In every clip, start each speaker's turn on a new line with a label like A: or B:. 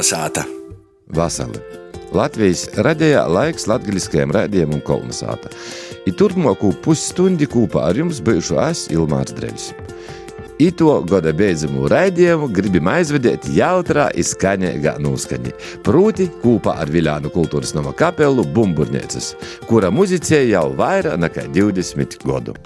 A: Kolnesāta.
B: Vasarī. Latvijas radījā laiks latviskajam rādījumam un kolonizāta. I turpmāko pusstundi kopā ar jums bijušo es Ilmārs Dreļs. Ito gada beidzamu raidījumu gribam aizvedēt jautrā izskaņīgā noskaņā. Proti, kopā ar Viljānu kultūras nama kapelu Bumburnieces, kura muzicēja jau vairāk nekā 20 gadu.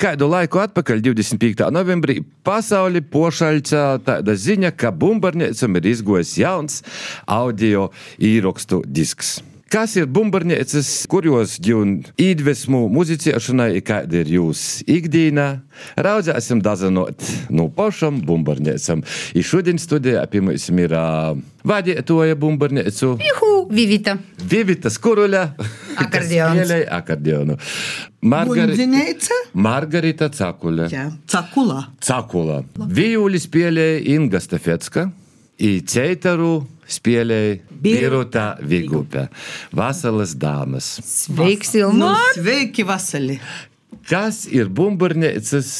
B: Kādu laiku atpakaļ, 25. novembrī, pasauli pošaļca tāda ziņa, ka bumbarniecam ir izgojis jauns audio īrakstu disks. Kas ir bumbarnieces, kuros ģun iedvesmu muzicēšanai, kāda ir jūsu ikdiena? Raudzēsim dazinot no pašam bumbarniecam. I šodien studijā pie mums ir vadītoja bumbarniecu.
C: Juhu, Vivita.
B: Vivita Skuruļa,
C: Akordeons.
B: akordeonu. Margari...
D: Bundzinēca?
B: Margarita Cakuļa.
D: Jā, cakula.
B: Cakula. Vijuli spēlēja Inga Stefetska, i Ceitaru spēlēja Birota Vigupe. Vasaras dāmas.
C: Sveiks,
D: Nu,
C: Ilmār!
D: sveiki, vasali.
B: Kas ir bumbarnieces?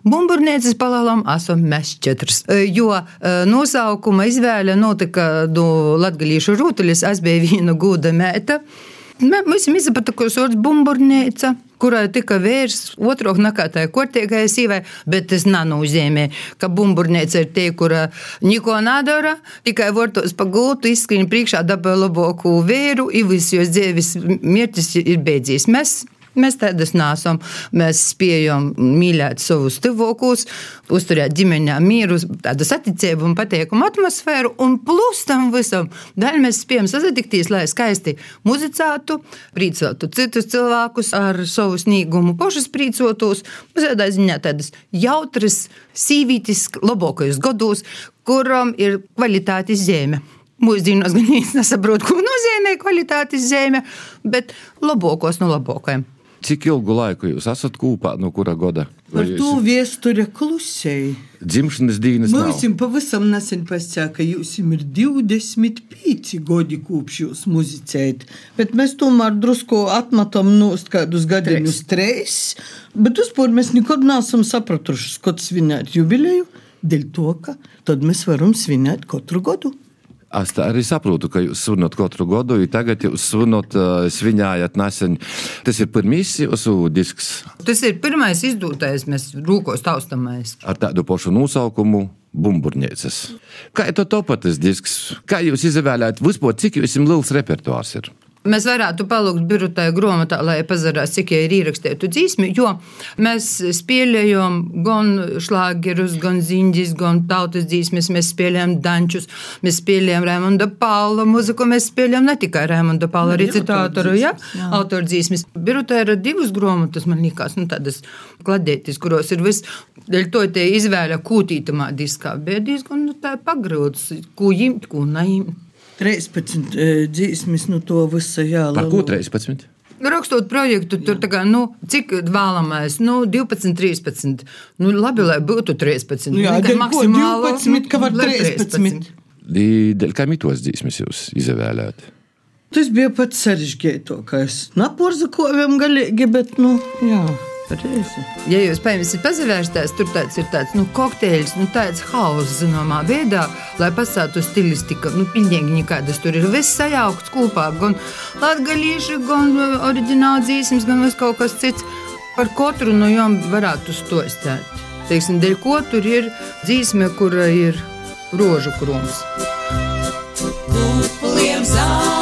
C: Bumburnēcis palālam esam mēs četras. E, Jo e, nosaukuma izvēle notika no latgalīšu rūtuļas, es biju viena gūda mēta. Mē- Mums ir izpatukusi vārds bumburnēca, kurai tika vērsts otro nekā tā kortīgai sīvai, bet tas nenozīmē, ka bumburnēca ir tie, kura neko nedara, tikai vārtos pagūtu, izskrien priekšā dabā labāku vēru, i viss jos dzīves mērķis ir beidzies. Mēs Mēs tādas nesam. Mēs spējam mīlēt savus tuvākos, uzturēt ģimenē mieru, tādu saticību un patīkamu atmosfēru. Un plus tam visam, vēl mēs spējam sasatikties, lai skaisti muzicētu, priecātu citus cilvēkus ar savu sniegumu, pašus priecotos. Mums tādā ziņā tādas jautras, sīvītis, labākajos gados, kuram ir kvalitātes zeme. Mūsdienās gan īsti nesaprot, ko nozīmē kvalitātes zeme, bet labākos no labākajiem.
B: Cik ilgu laiku jūs esat kopā, no kura gada? Vai
D: to
B: jūs
D: viesture klusēji.
B: dzimšanas dienas nav?
D: Mums pavisam nesen pasaka, jūs ir 25 gadi kopš jūs muzicējat, bet mēs tomēr drusku atmetam nost kādus gadiņus treis, bet vispār mēs nekad neesam sapratuši, kad svinēt jubileju, dēļ to, ka tad mēs varam svinēt katru gadu.
B: Es arī saprotu, ka jūs svinat katru gadu, jo tagad jūs svinat, svinējat nesen. Tas ir pirmīs jūsu disks
C: Tas ir pirmais izdotais, mēs rūkos taustamais.
B: ar tādu pašu nosaukumu. Bumburnieces. Kā ir to topatas disks? Kā jūs izvēlējat vispār, cik jums liels repertuārs? Ir?
C: Mēs varētu palūgt birotai grāmatā, lai pazarās, cik ir ierakstītu dzīsmi, jo mēs spēlējam gan šlāgerus, gan ziņģis, gan tautas dzīsmes, mēs spēlējam dančus, mēs spēlējam Raimonda Paula muziku, mēs spēlējam ne tikai Raimonda Paula, autoru, ja? autoru dzīsmes. Birotai ir divas grāmatas, man liekas, nu tādas kladētis, kuros ir viss, dēļ to te izvēle kūtītamā diskā, bet diezgan nu, tā pagrūts, ko jimt, ko naimt.
D: 13 eh, dzīsmis no to visa jā.
B: Par ko 13?
C: Rakstot projektu, tur tā kā, nu, cik vēlamies, nu, 12, 13. Nu, labi, lai būtu 13.
D: Nu jā,
C: Tikai
D: dēļ ko 12, ka var
C: lai
D: 13.
B: Dēļ kā mitos dzīsmes jūs izvēlējat?
D: Tas bija pats sarežģītākais. Naporzakojam galīgi, bet, nu, jā, pareizi.
C: Ja jūs paņemsiet pazavērsties, tur tāds ir tāds nu, kokteļs, nu, tāds hauss zināmā veidā, lai pasātu stilistika. Nu, pilnīgi nekādas tur ir viss sajaukts kopā. Gan latgalīši, gan oriģināli dzīsmes, gan viss kaut kas cits. Par katru no jām varētu stostēt. Teiksim, dēļ ko tur ir dzīsme, kura ir rožu krūms.
E: Kupliem zaļiem,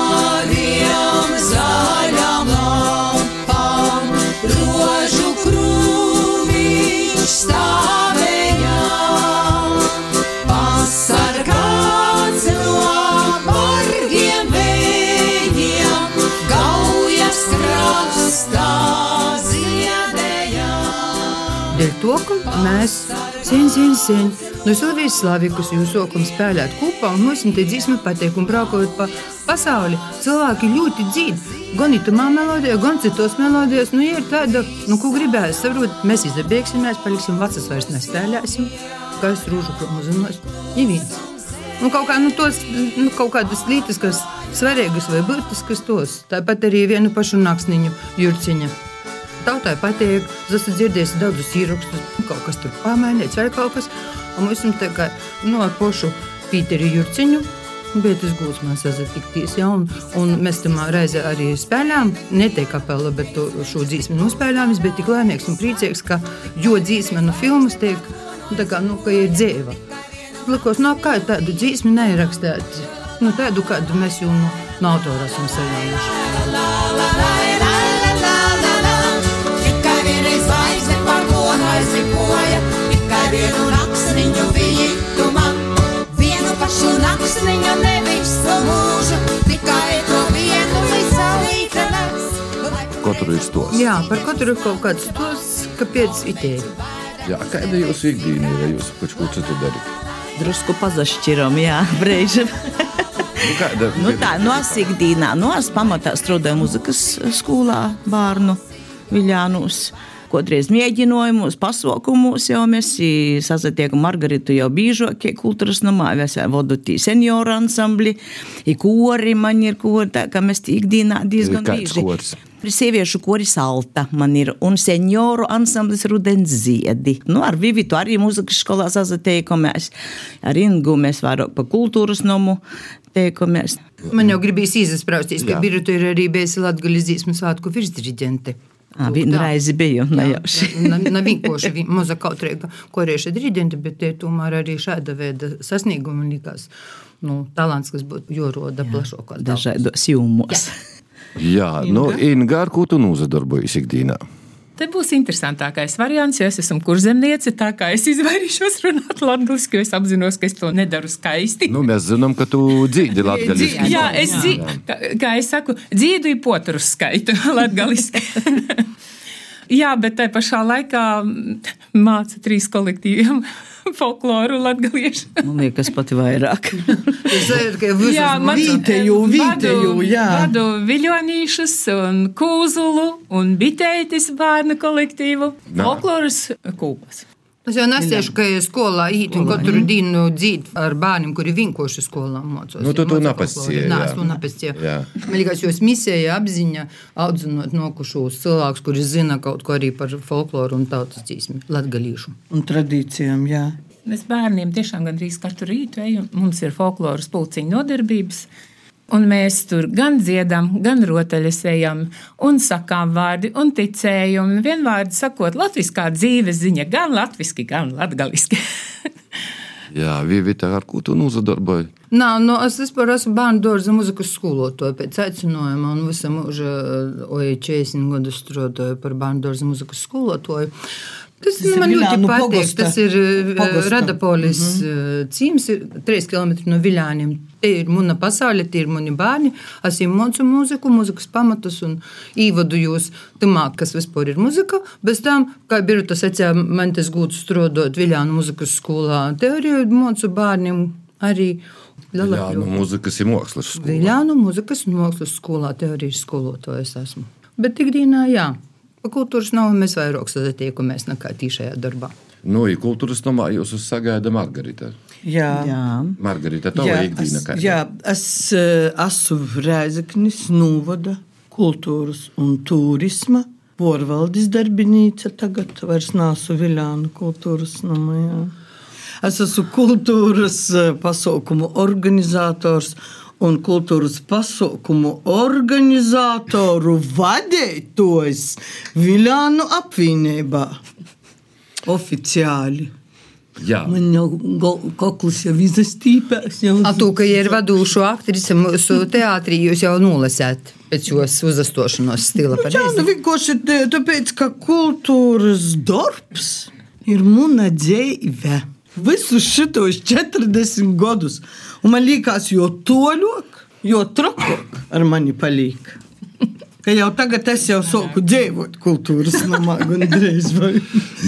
C: mēs sen, sen, sen no Silvijas Slavikas jūs sākam spēlēt kopā un dzīsme patīk un braukojot pa pasauli, cilvēki ļoti dzīd. Gan itamā melodijā, gan citos melodijās, nu, ja ir tāda, nu, ko gribēs, saprot, mēs izabiegsimies, paliksim vecas vairs nespēlēsim, kā es rūžu promozinos, neviens. Nu, kaut, kā, nu, tos, nu, kaut kādas lietas, kas svarīgas vai būtiskas tos, tāpat arī vienu pašu naksniņu jurciņu. Tautai patīk, es esmu dzirdējis daudzus īrakstus, kaut kas tur pamainīts, vai kaut kas. Un mums ir tā kā no ar pošu Pīteri Jurciņu. Bet tas gūs man sazatikties, ja, un, un mēs tam reizē arī spēlējām, ne tikai kapela, bet to, šo dzīsmi nospēlējām. Es biju tik laimīgs un priecīgs, ka jo dzīsme no filmas tiek, nu, tā kā, nu, ka ir dzīva. Likos, no kā tādu dzīsmi neierakstēt, nu, tādu, kādu mēs jau no, no autora esam saņēmuši.
E: Tikai vienu naktsniņu vītumā. Vienu pašu naktsniņu nevis mūžu, tikai to vienu līdz lītenes.
B: Katru ir stos.
C: Jā, par katru ir kaut kāds tos, kāpēc itēri.
B: Jā, kāda ir jūsu ikdiena, ja jūs kaut ko citu darāt?
A: Drusku pazašķiram, jā, brīžam.
B: Nu, kāda,
A: Nu tā, no es ikdienā, no es pamatā strādāju muzikas skolā bērnu Viļānus. Kādreiz mēģinājumos, pasaukumos jau mēs i sasatiekam Margaritu jau biežāk, kultūras namā, mēs vodotī senioru ansambli, i kori man ir kori, tā kā mēs tī ikdienā diezgan
B: Kāds
A: bieži.
B: koris?
A: Sieviešu koris Alta man ir un senioru ansamblis Rudens Ziedi. Nu, ar Vivitu arī mūzikas skolā sasatiekamies. Ar Ingu mēs vairāk pa kultūras nomu teikamies.
C: Man jau gribīs izsprausties, ka. Birta ir arī bijusi Latvijas dziesmu svētku virsdiriģente.
A: Ā, vienu reizi biju, nejauši.
C: Nav vienkārši vi- maza kautrīga korieša diriģente, bet tie tomēr arī šāda veida sasniegumi likās. Nu, talants, kas būtu joroda plašākā.
A: Dažādos jūmos.
B: Jā, nu, Inga, ar ko tu nozadarbojies ikdienā?
F: Te būs interesantākais variants, jo es esmu kurzemniece, tā kā es izvairīšos runāt latviešu, jo es apzinos, ka es to nedaru skaisti.
B: Nu, mēs zinām, ka tu dzīvi latgaļiski.
F: Jā, es dzīvoju, kā, kā es saku, dzīvoju poturus skaitu latviešu. Jā, bet tajā pašā laikā māca trīs kolektīviem folkloru latviešu.
A: Man liekas, pat vairāk.
F: Jā, man
D: Vīteju, vīteju, jā.
F: Vadu viļonīšus un kūzulu un bitētis bērnu kolektīvu. Folkloras kūpas.
C: Es jau nestiešu, ka skolā īt un katru dienu dzīt ar bērniem, kuri vienkārši skolā mācās.
B: Nu, tu to napastīji,
C: Nē, es to napastīju.
B: Jā.
C: Man liekas, jūs misēja apziņa audzinot nokušos cilvēkus, kuri zina kaut ko arī par folkloru un tautas dzīsmi, latgalīšu.
D: Un tradīcijām, jā.
F: Mēs bērniem tiešām gandrīz katru rītu ejam. Mums ir folkloras pulciņu nodarbības. Un mēs tur gan dziedam, gan rotaļas ejam, un sakām vārdi, un ticējumu. Vienvārdi sakot, latviskā dzīves ziņa, gan latviski, gan latgaliski.
B: Jā, Vivita, ar ko tu nozadarbojies?
C: Nā, no, es vispār esmu bērnu dārza muzikas skolotāja pēc aicinājuma, un visam mūža, oi, 40 gadus strādāju par bērnu dārza muzikas skolotāju. Tas,
D: Tas
C: man ļoti
D: Viļānu
C: patīk.
D: pogosta.
C: Tas ir eh,
D: Pogosta.
C: Radapolis mm -hmm. cīms, ir 3 km no Viļāniem. Te ir mana pasaule, tie ir mani bērni. Es viņiem mācu mūziku, mūzikas pamatus un īvadu jūs tamā, kas vispār ir muzika. Bez tam, kā tas secē, man tas gūts strādāt Viļānu muzikas skolā. Te arī mācu bērniem arī.
B: Jā,
C: Lielākļu.
B: nu, mūzikas ir mākslas skola.
C: Viļānu muzikas un mākslas skolā teorijas skolotājs esmu. Bet ikdienā, jā, kultūras nav mēs vairāk satiekamies nekā tīšajā darbā.
B: Nu, ir kultūras nomā jūs uz sagaida Margarita.
D: Jā.
A: Jā.
B: Margarita, tava
D: Jā,
B: ikdiena
D: es, jā, es eh, esmu Rēzaknis novada kultūras un turisma porvaldes darbinīca tagad vairs nesu Viljāna kultūras namā. Jā. Es esmu kultūras eh, pasaukumu organizators un kultūras pasaukumu organizatoru vadītājs Viljānu apvienībā. Oficiāli.
B: Jā,
D: Man jau koklis jau izastīpēs. Jau
C: A to, ka ir vadošo aktrise mūsu teātrī, jūs jau nolasāt pēc jos uzastošanos stila.
D: Jā, nu vienkārši te- tāpēc, ka kultūras darbs ir mūna dzīve. Visus šitos 40 gadus. Un man liekas, jo toļāk, jo trakāk ar mani paliek. Ka jau tagad es jau sāku dzīvot kultūras namā, gandrīz.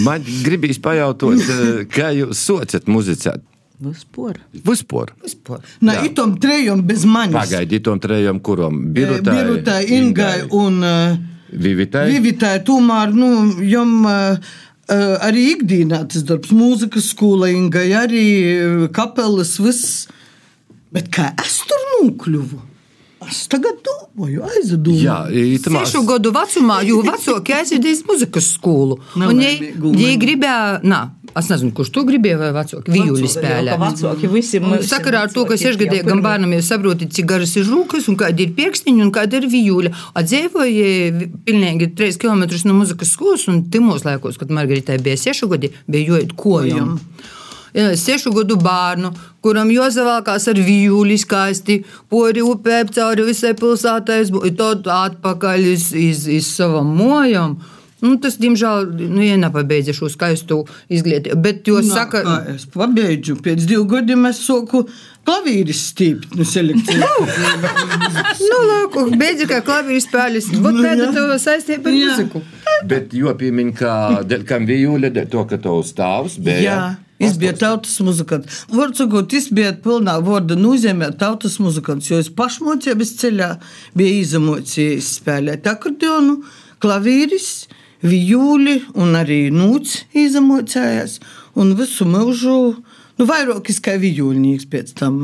B: man gribīs pajautāt, eh, kā jūs socat muzicēt?
A: Vispār.
B: Vispār.
C: Vispār.
D: Na,
B: Jā.
D: itom trejom bez manis.
B: Pagaidiet, tom trejam, kuram
D: Birutai, Birutai Ingai un uh,
B: Vivitai.
D: Vivitai, tomēr, nu, jom uh, arī ikdienā tas darbs, mūzikas skola, Ingai, arī uh, kapelas, viss. Bet kā es tur nokļuvu? Es tagad domāju, aizdomāju.
B: Jā, itamā.
C: Sešu gadu vecumā, jo vecāki aizvedīs muzikas skolu. Viņi gribēja, nā, es nezinu, kurš to gribēja, vai vecāki, vijuli spēlē.
A: Vecāki visi
C: Un Sakarā ar to, ka sešgadīgam bērnam jau saproti, cik garas ir žūkas, un kāda ir piekstiņa, un kāda ir vijūļa. Atdzīvoja pilnīgi 3 km no muzikas skolas, un timos laikos, kad Margaritai bija sešu gadi, bija jojot kojam. Jā, Sešu gadu bērnu, kuram jāsavalkās ar vijūli skaisti, pori upē, cauri visai pilsētai, un tad atpakaļ iz, iz, iz savam mojam. Nu, tas, diemžēl, nu, ja nepabeidza šo skaistu izglītību. Bet, jo
D: Nu,
C: saka,
D: kā es pabeidzu, pēc diviem gadiem es soku klavīris stīpt no selekcijas.
C: nu, lūk, beidza kā klavieris spēles. Vot
D: Nu,
C: tāda tev saistība ar
D: Jā.
C: muziku.
B: Bet jopīmiņ, ka dēļ kam vijūļa, to, ka tavs tēvs bija.
D: Jā. Biju tautas muzikants. Varu sakot, biju pilnā vārda nozīmē tautas muzikants, jo es pašmocības ceļā biju izamocījis spēlēt akordeonu, klavīris, vijūli un arī nūts izamocējās. Un visu mūžu, nu vairāk es kā vijūlnieks pēc tam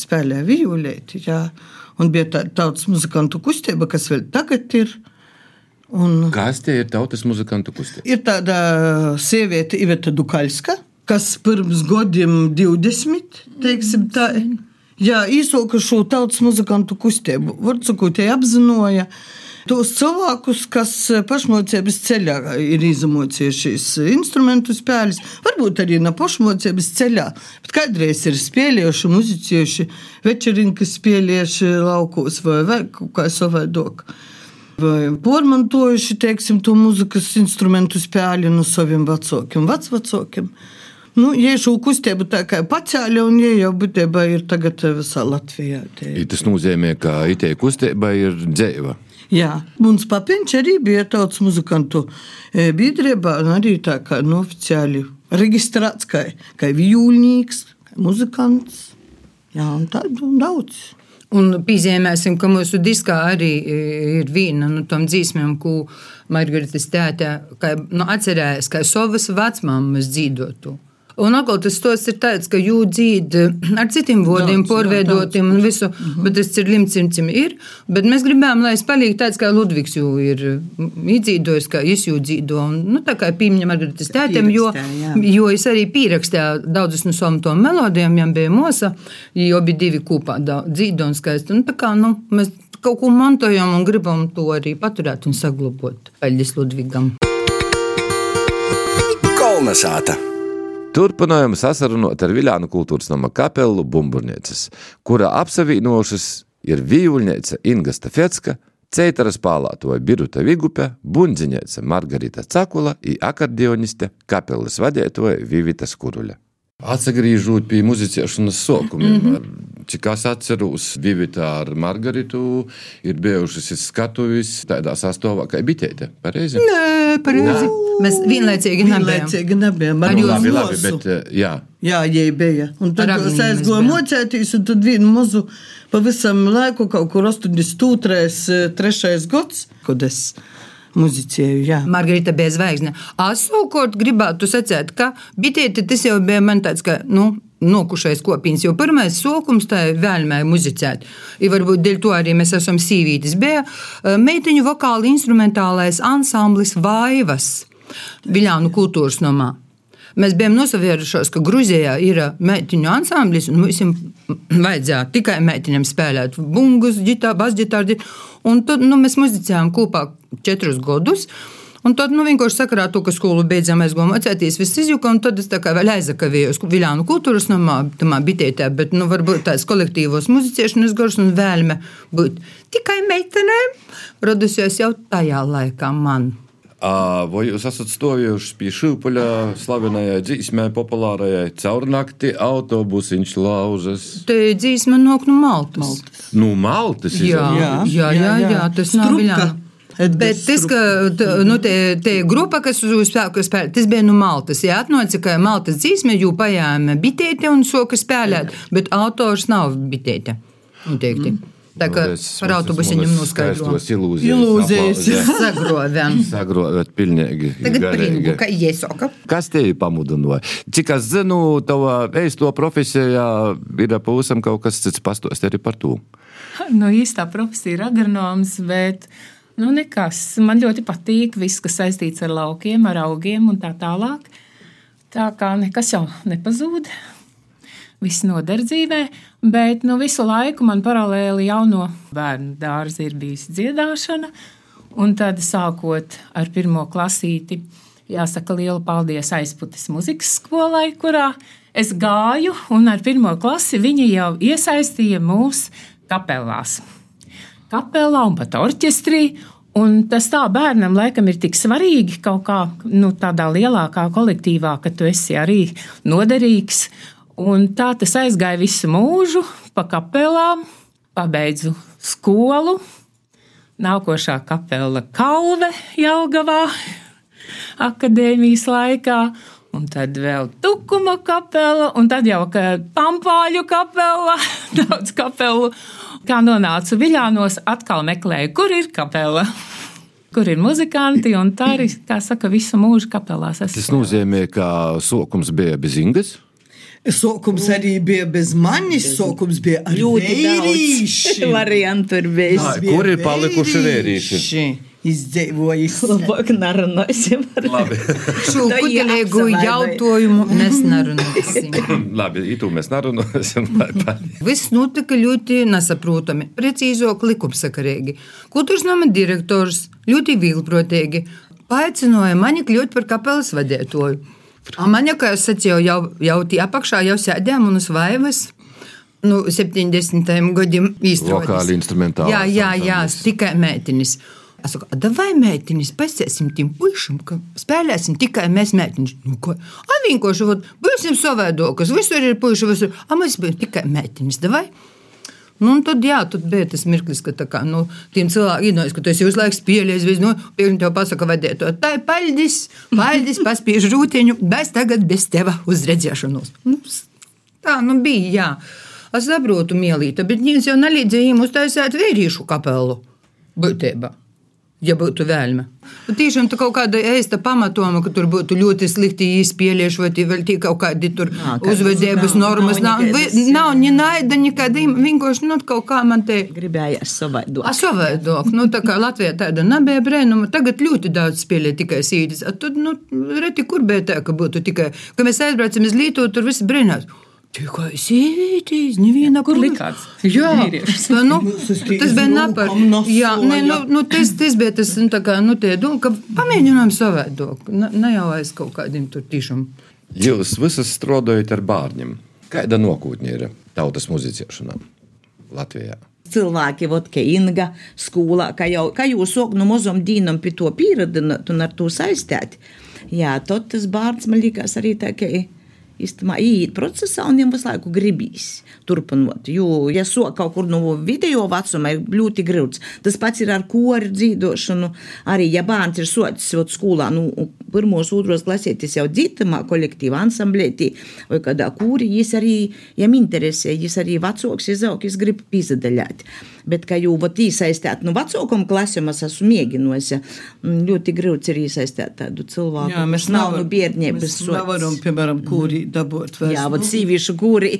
D: spēlēju vijūlēti, jā. Un bija tā tautas muzikantu kustība, kas vēl tagad ir. Un
B: Kas tie ir tautas muzikantu kustība?
D: Ir tāda sieviete, Iveta Dukaļska, kas pirms gadiem 20, teiksim, tā, jā, īsoka šo tautas muzikantu kustību. Varbūt tie apzināja tos cilvēkus, kas pašmācības ceļā ir izmocījušies instrumentu spēles, varbūt arī ne pašmācības ceļā, bet kādreiz ir spēlējuši, muzicējuši, večerinkas spēlējuši laukos vai, vai kā savādāk. Vai pormantojuši, teiksim, to mūzikas instrumentu spēli no saviem vecākiem, vecvecākiem. Nu, ja šo kustību tā kā pacēla, un ja jau būtībā ir tagad visā Latvijā. Tie.
B: I Tas nozīmē, ka itē kustība ir dzēva.
D: Jā, mums papiņš arī bija tautas muzikantu e, biedrībā, un arī tā kā nu, oficiāli reģistrēts kā, kā vijūlnieks, kā muzikants. Jā, un tādu daudz.
C: Un piezīmēsim, ka mūsu diskā arī e, ir viena no tām dzīsmēm, ko Margaritas tēta kā, nu, atcerējās, kā savas vecmāmas dzīvotu. Un atkal tas stos ir tāds, ka jū dzīd ar citiem vārdiem,
D: Daudz, jā,
C: porveidotiem un visu, bet tas ir limcimcim ir. Bet mēs gribējām, lai es palīgu tāds, kā Ludvigs jū ir iedzīdojis, kā es jū dzīdo. Un, nu, tā kā pīmņa Margaritas tētiem, jo,
D: jā.
C: jo es arī pierakstīju daudzas no savām tom melodijām, viņam bija mosa, jo abi divi kopā dzīdo un skaisti. Un tā kā, nu, mēs kaut ko mantojam un gribam to arī paturēt un saglabāt. Paldies Ludvigam!
G: Kolnesāta!
B: Turpinājām sasarunot ar Viljānu kultūras nama kapelu Bumburnieces, kura apsavienojušas ir vījuļniece Inga Stafetska, Ceitaras pālātoja Biruta Vigupe, bundziņēce Margarita Cakula i akordioniste kapelas vadētoja Vivita Skuruļa. Atsagrīžot pie muzicēšanas sokumiem, mm -hmm. cik es atceros, Vivita ar Margaritu ir bijušas skatuvis tādā sastāvā kā bitēte, pareizi?
C: Nē, pareizi. Mēs vienlaicīgi nebijām.
D: Nebijām.
C: Ar jūsu
B: Labi, labi, bet eh, jā.
D: Jā, jai bija. Un tad es
C: bijām.
D: mocēties, un tad vienu mazu pavisam laiku, kaut kur 82. 3. gads, kad es muzicēju, jā.
C: Margarita bija zvaigzne. Es savukārt gribētu sacīt, ka bitēti tas jau bija man tāds, ka, nu, nokušais kopiens, jo pirmais sokums tā ir vēlmē muzicēt. I varbūt dēļ to arī mēs esam sīvītis. Bija meiteņu vokāli instrumentālais ansamblis Vaivas Viļānu kultūras nomā. Mēs bijām nosavērušos, ka Grūzijā ir meitiņu ansamblis, un mums vajadzēja tikai meitiņām spēlēt bungus, ģitāru, basģitāru. Un tad nu, mēs muzicējām kopā četrus gadus. Un tad, nu, vienkārši sakarā to, ka skolu beidzām, mēs gājām mācīties, viss izjuka, tad es tā kā vēl aizakavējos Viljānu kultūras namā, tamā bitētē, bet, nu, varbūt tāds kolektīvos muzicēšanas gars un vēlme būt tikai meitenēm radusies jau tajā laikā man.
B: A, vai jūs esat stāvējuši pie šūpuļa slavenajai dzīsmē, populārajai caurnakti autobusiņš lauzas?
C: Te dzīsma nāk no Maltas. Maltas.
B: Nu, Maltas
C: Jā, jā, jā, jā, jā, tas nav.
D: Edgars
C: Bet tas, ka nu, te, te grupa, kas uz spēku spēlē, tas bija no Maltas. Jā, atnāca, ka Maltas dzīsme jau pajāma bitēte un soka spēlēt, bet autors nav bitēte. Noteikti. Tā kā par autobusiņam noskaidro.
B: Ilūzijas.
D: Ilūzijas.
C: Sagrovēm.
B: Sagrovet pilnīgi.
C: Tagad
B: garīgi.
C: pringu, ka iesaka.
B: Kas tevi pamudināja? Cik es zinu, tavā eisto profesijā ir pūsam kaut kas cits pastost arī par to.
F: Nu, īstā profesija ir agronoms, bet nu, nekas. Man ļoti patīk viss, kas saistīts ar laukiem, ar augiem un tā tālāk. Tā kā nekas jau nepazūd. Viss noder dzīvē, bet nu, visu laiku man paralēli jau no bērnu dārza ir bijusi dziedāšana. Un tad, sākot ar pirmo klasīti, jāsaka liela paldies aizputes muzikas skolai, kurā es gāju, un ar pirmo klasi viņi jau iesaistīja mūs kapelās. Kapelā un pat orķestrī. Un tas tā bērnam laikam ir tik svarīgi kaut kā nu, tādā lielākā kolektīvā, ka tu esi arī noderīgs. Un tā tas aizgāja visu mūžu, pa kapelām, pabeidzu skolu. Nākošā kapela Kalve Jelgavā, akadēmijas laikā. Un tad vēl tukuma kapela, un tad jau pampāļu kapela, daudz kapelu. Kā nonācu Viļānos, atkal meklēju, kur ir kapela, kur ir muzikanti, tā arī, kā saka, visu mūžu kapelās. esmu
B: Tas nozīmē, ka sokums bija bez ingas.
D: Sokums arī bija bez manis, sokums bija ar
A: Ļoti
D: vērīši.
A: variantu bijis.
B: Ai, kur ir palikuši vērīši?
D: Izdzīvojis.
A: Labāk nerunāsim par
B: Labi,
C: Šo kutelīgu jautājumu mēs nerunāsim.
B: Labi itu mēs nerunāsim.
C: Viss notika ļoti nesaprotami, precīzāk, likumsakarīgi. Kultūras nama direktors ļoti vīlprotīgi paaicināja mani kļūt par kapelas vadītāju. A Mani, kā jau sacīju, jau, jau tie apakšā jau sēdējām un uz vaivas. Nu, 70. gadiem īstenībā.
B: Vokāli instrumentāli
C: Jā, jā, jā, tikai mētinis. Es saku, "A, vai mētinis, pasiesim tiem puišiem, ka spēlēsim tikai mēs mētiņus. Nu, ko? A, vienkārši, vot, būsim savaidokas, visur ir puiši, visur. A, mēs bijām tikai mētiņus, davai? Nu, tad, jā, tad bija tas mirklis, ka kā, nu, tiem cilvēkiem ir ka tu esi uz laiku spēlējis, vai nu, pirms tev pasaka, vadīt to. Tā ir paldies, paldies, paspiež rūtiņu, bet tagad bez teva uzredzēšanos. Nu, tā, nu, bija, jā. Es saprotu, mielīte, bet viens jau jums uztaisīt vīriešu kapelu būtībā. Ja būtu vēlme. Nu, Tiešām tā kaut kāda īsta pamatoma, ka tur būtu ļoti slikti izspēlējuši, vai vēl tie kaut kādi tur
A: Nā,
C: uzvedības
A: nav-
C: normas.
A: nav
C: Nav,
A: nekādas,
C: vi- nav ni naida, nekāda vienkārši nu, kaut kā man te.
A: Gribējās savaidot.
C: A, savādāk, nu, tā kā Latvijā tāda nebija brēnuma, tagad ļoti daudz spēlē tikai sīdis. A Tad, nu, reti kur bija tā, ka būtu tikai, ka mēs aizbraucam uz Lītu, tur visi brīnās. Tikai sīdis, neviena
F: likās?
C: Jā, tā, nu,
D: stīs
C: tas bija
D: no
C: Jā, nē, nu, nu, tas, tas bija tas, nu, tā kā, nu, tie, doma, ka pamēģinām savādāk. Ne, ne jau aiz kaut kādiem tur tišām.
B: Jūs visas strādājat ar bērniem. Kāda nākotne ir tautas muzicēšanā Latvijā?
A: cilvēki, vot, ka Inga skolā, ka, jau, ka jūs sok no mazam dīnam pie to pieradināt un ar to saistēt. Jā, tad tas bārds man likās arī tā, ka īstenībā iet procesā un viņam visu laiku gribīs turpināt. Jo, ja so kaut kur no video vecuma ir ļoti grūts, tas pats ir ar kori dzīvošanu. Arī, ja bērns ir socis skolā, nu, pirmos, otros klasētis jau dzītamā kolektīvā ansamblētī vai kādā kūrī, jis arī, jam interesē, jis arī vecāks izaug, jis grib pīzadaļāt. Bet, kā jau vat iesaistīt, nu, vecākam klasēm es esmu mēģinājis, ļoti grūti ir iesaistīt tādu cilvēku.
D: Jā, mēs
A: kurš nav
D: nevar-
A: no bērnības
D: mēs nevaram, piemēram, kūrī dabūt. vairs,
A: Jā, vat
D: nu.
A: sīvīšu kūri,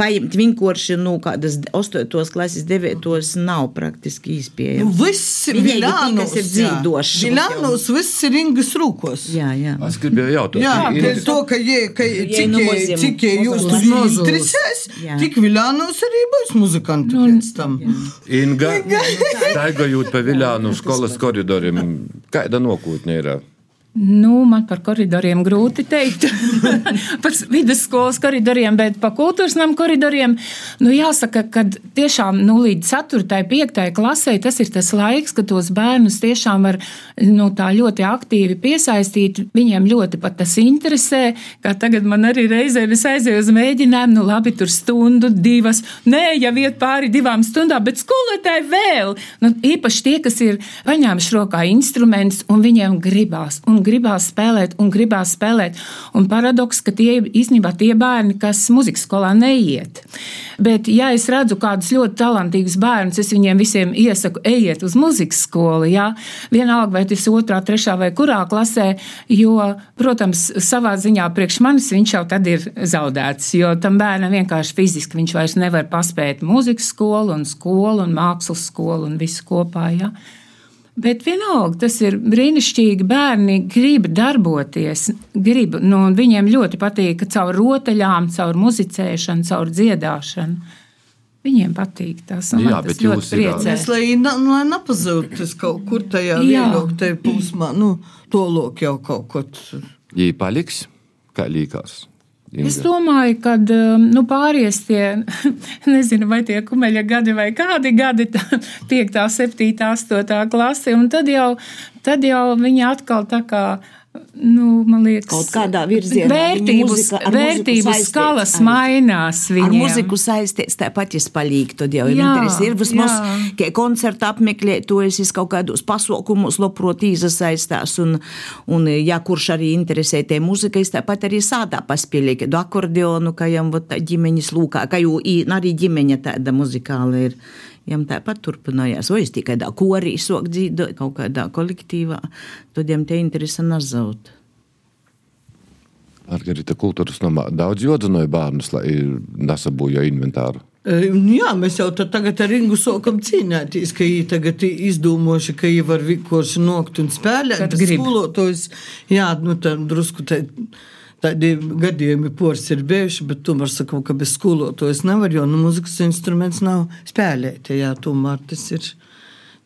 A: paņemt vienkārši, nu, kādas 8. klases, 9. nav praktiski
D: Nu,
A: izpējams.
D: viss ir Viļānos.
A: tikas ir dzīvošs.
D: Viļānos viss ir Ingas rūkos. Holocaust.
A: Jā, jā.
B: Es gribēju jautāt, kāpēc.
D: Dėl to, ka jie,
A: kai,
D: tik, tik jūs
A: muzikantrisės,
D: tik Viljanos arī būs muzikantų pēc tam.
B: Inga, taiga jūt pa Viljanų skolas koridorium, kaida nokūtnė yra.
F: Nu, man par koridoriem grūti pateikt. par vidusskolas koridoriem, bet par kultūras namu koridoriem. Nu, jāsaka, ka tiešām nu, līdz 4. un 5. klasē tas ir tas laiks, kad tos bērnus tiešām var nu, tā ļoti aktīvi piesaistīt. Viņiem ļoti pat tas interesē. Kā tagad man arī reizē es aizēju uz mēģinājumu, nu labi, tur stundu, divas. Nē, jau iet pāri divām stundām, bet skolotāji vēl. Nu, īpaši tie, kas ir paņēmuši rokā instrumentus un viņiem gribās. Un gribās spēlēt, un gribās spēlēt. Un paradoks, ka tie īstenībā tie bērni, kas muzikas skolā neiet. Bet, ja es redzu kādus ļoti talantīgus bērnus, es viņiem visiem iesaku, ejiet uz muzikas skolu. Jā? Vienalga, vai tas ir otrā, trešā vai kurā klasē, jo, protams, savā ziņā priekš manis viņš jau tad ir zaudēts. Jo tam bērnam vienkārši fiziski viņš vairs nevar paspēt muzikas skolu un skolu un mākslas skolu un visu kopā. Jā? Bet vienalga, tas ir brīnišķīgi. Bērni grib darboties, grib, nu, un viņiem ļoti patīk, caur rotaļām, caur muzicēšanu, caur dziedāšanu. Viņiem patīk tas.
B: Jā,
F: tas
B: bet
F: ļoti
B: jūs ir,
F: priecē.
D: Es, lai, na, lai nepazūd tas kaut kur tajā
F: Jā.
D: vienoktajā plūsmā, nu, to lok jau kaut ko. tur.
B: Jī paliks, kā līkās.
F: Es domāju, ka nu, pāries tie, nezinu, vai tie kumeļa gadi vai kādi gadi, 5, 7, 8 klase, un tad jau, tad jau viņi atkal tā kā. Nu, man liekas,
A: Kaut kādā virzienā
F: vērtību,
A: viņa muzika- ar muziku
F: skalas
A: arī.
F: mainās.
A: Ar
F: Viņiem.
A: muziku saistīts tāpat ir palīgi. Tad jau ir interesi. Ir vismaz, ka koncerta apmeklētojas, es kaut kādos pasaukumos labprot iesaistās. Un, un, ja kurš arī interesē tie muzika, es tāpat arī sādā paspēlēju kādu akordeonu, ka jam ģimeņas lūkā, ka jau arī ģimeņa tāda muzikāla ir. Jām tāpat turpinājās, vai es tikai kādā korī sok dzīvot, kaut kādā kolektīvā, tad jām tie interesi nazaut.
B: Margarita kultūras namā daudz jodzinoja bērnus, lai nesabūja inventāru.
D: E, Jā, mēs jau tagad ar Ingu sākam cīnīties, ka viņi tagad ir izdomājuši, ka viņi var vienkārši nokt un spēlēt. Skolotājs, jā, nu tā drusku tā. Tādi gadījumi pors ir bijuši, bet tomēr sakām, ka bez skolotājas nevar, jo nu, mūzikas instruments nav spēlēt. Jā, tomēr tas ir,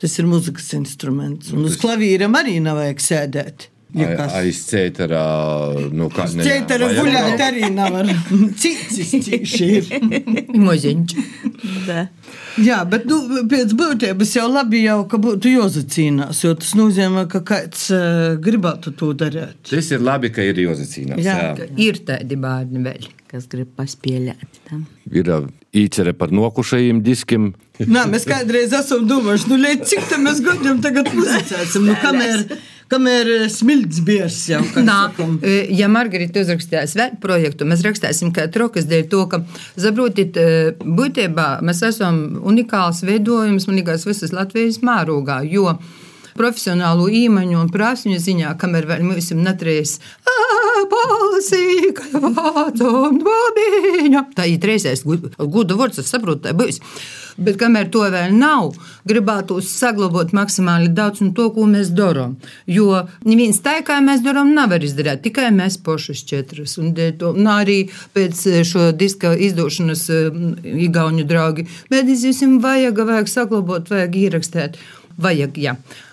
D: tas ir mūzikas instruments. Un uz klavīram arī nav vajag sēdēt. Ja kas-
B: Aiz cēterā, nu kā ne- vajag
D: guļāt
B: nav.
D: arī nevar. Cits cīši ir.
C: Moziņš.
D: Jā, bet nu, pēc būtības jau labi, jau, ka būtu jāzacīnās, jo tas nozīmē, ka kāds uh, gribētu to darīt.
B: Tas ir labi, ka ir jozacīnās.
D: Jā.
B: Jā.
C: Ir tādi bērni vēl.
A: Kas grib paspēlēt. Tā.
B: Ir īcere par nokušajiem diskiem.
D: Nā, mēs kādreiz esam domājuši, nu, lai cik tam mēs gadiem tagad muzicēsim, nu, kamēr, kamēr eh, smilts biers jau, kā
C: Nā,
D: sakam.
C: e, ja Margarita uzrakstīs vēl projektu, mēs rakstīsim kā trokas dēļ to, ka, saprotiet, e, būtībā mēs esam unikāls veidojums, man liekas, visas Latvijas mērogā, jo profesionālo īmaņu un prasmju ziņā, kamēr vēl mums ir netrīs balsī, ka vācam dvabiņa. Tā ir reizēs guda vārds, es saprotu, tā būs. Bet kamēr to vēl nav, gribētu saglabāt maksimāli daudz no to, ko mēs darām. Jo neviens tā, kā mēs darām, nevar izdarīt. Tikai mēs pašas četras. Un, un arī pēc šo diska izdošanas eh, Igauņu draugi. Bet jums vajag, vajag saglabāt, vajag ierakstīt. Vajag, jā. A,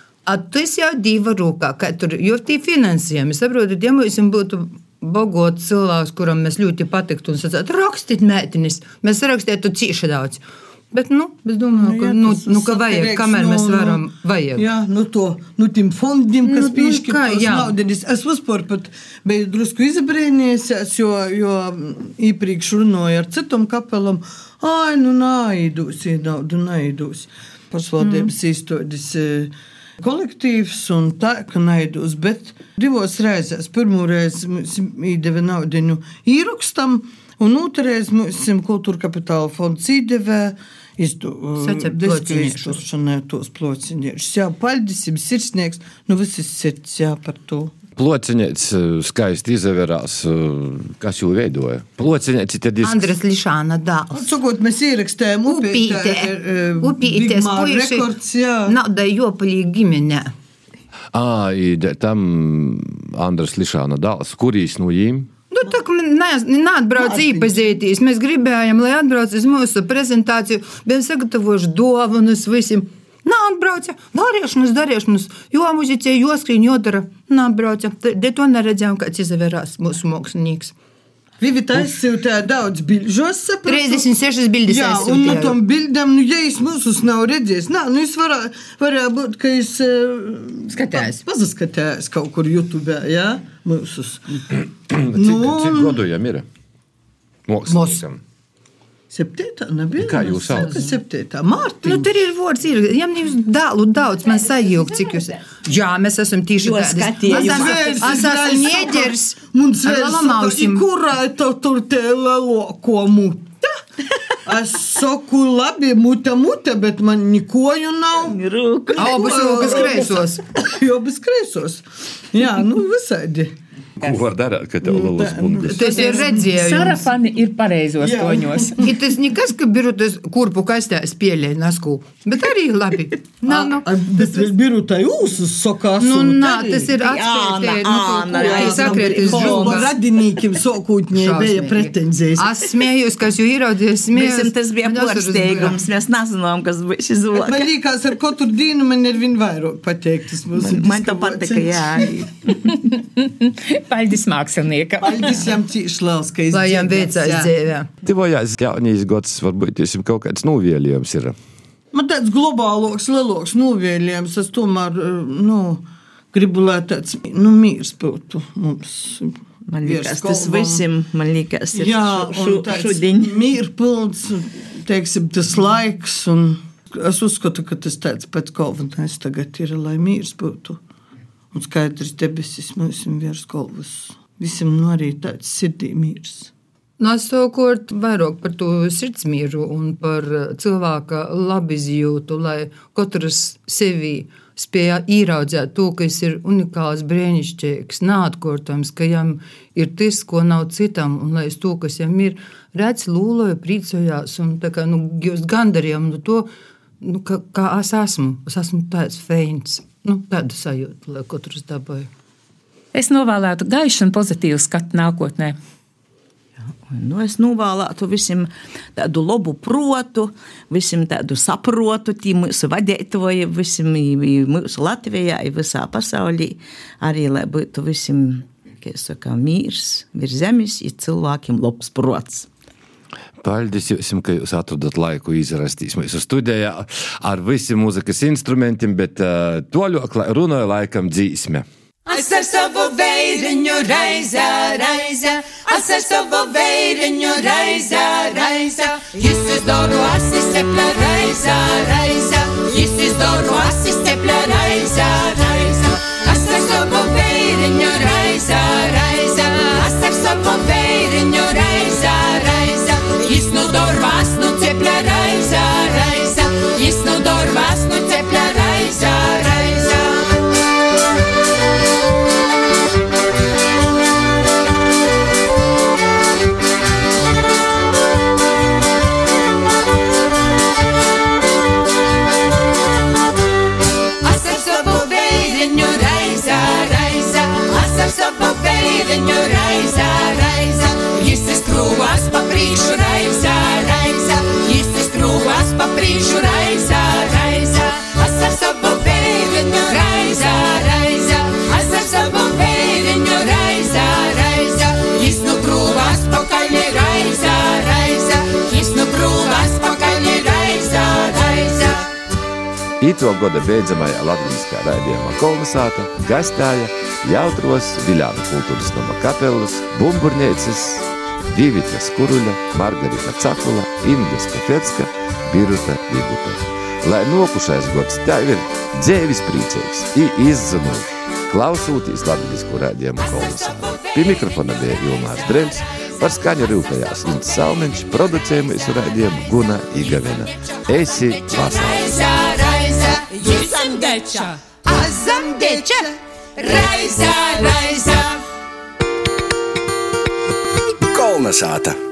C: tas jau divi rūkā, kā tur, tie finansējumi, saprotat, ja mums būtu bogots cilvēks, kuram mēs ļoti patiktu un sacētu, rakstīt mētinis, mēs rakstītu cīši daudz. Bet, nu, es domāju, ka,
D: jā,
C: nu,
D: tas
C: nu, ka vajag,
D: atkarīgs
C: kamēr
D: no-
C: mēs
D: no-
C: varam, vajag.
D: Jā, nu to, nu tiem fondiem, kas
C: Nu,
D: nu,
C: nu,
D: naudenis. Es vispār pat biju drusku izabrēnījies, jo, jo iepriekš runāju ar citam kapelam, ai, nu naidūs, iedaudu naidūs. Pašvaldības mm. izstādes eh, kolektīvs un tā, ka naidūs, bet divos reizēs. Pirmo reizi mums iedeva naudiņu īrakstam, un otru reizi mums kultūra kapitāla fonds
C: Saķert
D: izdarīšanai tos plociņus. Jā, paldies, sirsnieks, nu viss ir sirds, jā, par to.
B: Plociņš skaisti izvērās, kas jau veidoja. Plociņš ir tad
C: Andres Lišāna dēls.
D: Sakot, mēs ierakstējām
C: Upīte, upītes puiši,
D: rekords, jā.
C: nauda jopalī ģimenē.
B: Ā, i tam Andras Lišāna dēls, kurīs no viņiem?
C: Nu, tā kā mēs neatbraucam īpazīties, mēs gribējām, lai atbrauc uz mūsu prezentāciju, bijām sagatavojuši dāvanas visiem. Nā, atbrauca, darīšanas, darīšanas, jo muzicē, jo skrīn, jo dara. Nā, atbrauca, de to neredzējām, kāds izvērās mūsu mākslinieks.
D: Vivi aizsūtīja daudz bilžu, es saprotu.
C: 36 bildes
D: Jā, un no
C: aizsūtīja.
D: tom bildam, nu, ja es mūsus nav redzējis, nā, nu, es varā, varēja būt, ka es uh,
C: Skatējās.
D: pazaskatējos kaut kur YouTube, jā, mūsus.
B: Cik,
D: Nu,
B: cik gadu viņam ir? Māksliniekam.
D: Septītā nebija.
B: Kā jūs saucat?
D: Septītā. Mārtiņa.
C: Nu, tur ir vārds, ir. Ja jūs dālu daudz, man sajūgt, cik jūs. Jā, mēs esam tieši
A: Jo
C: tādi.
A: skatījums.
C: Es esmu ņēģers.
D: Mums
C: ar
D: vēl
C: lalamausim.
D: saka, kurā tev tur te leloko muta? Es saku, labi, muta, muta, bet man nikoju nav.
C: Abas rokas kreisos.
D: Jo bez kreisos. Jā, nu visādi.
B: Ko var darīt, ka tev lielas bungas?
C: Tas ir redzējums.
F: Sarafani ir pareizos
D: Jā.
F: toņos.
C: Ir tas nekas, ka biru tas kurpu kastē spēlē nasku. Bet arī labi. Nā, nu.
D: A, Bet vēl biru tā jūsu sakās.
C: Nu, nā, tas ir
A: Āna,
C: Nu,
A: Āna,
D: Jo
C: žogas.
D: radinīkiem sākotnēji bija pretenzijas.
C: Es smējos, kas jau ieraudzies.
A: Visam tas bija pārsteigums. Mēs nezinām, kas būs šis
D: Bet Man liekas, ar katru dienu man ir vien vairāk pateikt. tas mūsu
A: Man to patika, jā.
F: Paldies māksliniekam.
D: Paldies jām cīši liels, ka
C: Lai jām veicās
D: jā.
C: dzīvē.
B: Tivojās jaunīs gads, varbūt jums kaut kāds novielījums ir.
D: Man tāds globāloks, lielāks novēlējums, es tomēr, eh, nu, gribu, lai tāds, nu, mīrs būtu mums.
A: Man liekas, tas visiem, man liekas, ir
D: Jā, tāds
A: šodien.
D: mīrpilns, teiksim, tas laiks, un es uzskatu, ka tas tāds pats galvenais tagad ir, lai mīrs būtu. Un skaidrs debesis mums virs galvas. Visam nu arī tāds sirdī mīrs.
C: Nu, es savukārt vairāk par to sirdsmīru un par eh, cilvēka labizjūtu, lai katrs sevi spēja ieraudzīt to, ka viņš ir unikāls, brīnišķīgs, neatkārtojams, ka viņam ir tas, ko nav citam, un lai es to, kas viņam ir, redz, lūloja, priecājās un tā kā, nu, jūs gandarījām no to, nu, ka, kā es esmu. Es esmu tāds feins. Nu, tādu sajūtu, lai katrs dabūja.
F: Es novēlētu gaišu un pozitīvu skatu nākotnē.
A: Nu, es novēlētu visiem tādu labu protu, visiem tādu saprotu, tī mūsu vadītāji, visiem mūsu Latvijā, visā pasaulī. Arī, lai būtu visiem, kā es saku, mīrs, virs zemes, ir cilvēkiem labs prots.
B: Paldies jums, ka jūs atradat laiku izrastīs mūsu studijā ar visiem mūzikas instrumentiem, bet uh, toļok lai runāja laikam dzīsme.
E: Es ar savu vēriņu raizā, raizā, es ar savu vēriņu raizā, raizā. Jis izdaru asi sepla raizā, raizā, jis izdaru asi sepla raizā, raizā. Es ar savu vēriņu raizā, raizā, es ar savu vēriņu
B: gada beidzamajā latviskā raidījumā kolonizāta gastēja jautros Viljāna kultūras nama kapelas, bumburnieces, Divita Skuruļa, Margarita Cakula, Inga Stefetska, Biruta Viguta. Lai nokušais gods tev ir dzēvis priecīgs i izzinošs, klausūtīs latvisku raidījumu kolonizāta. Pie mikrofona bija Ilmārs Drems, Par skaņu rūpējās Ints Salmiņš, producējumu visu raidījumu Guna Igavena. Esi vasarā!
E: Raiza, raiza, jūsam deča, azam deča, raiza, raiza.
G: Kolnesāta!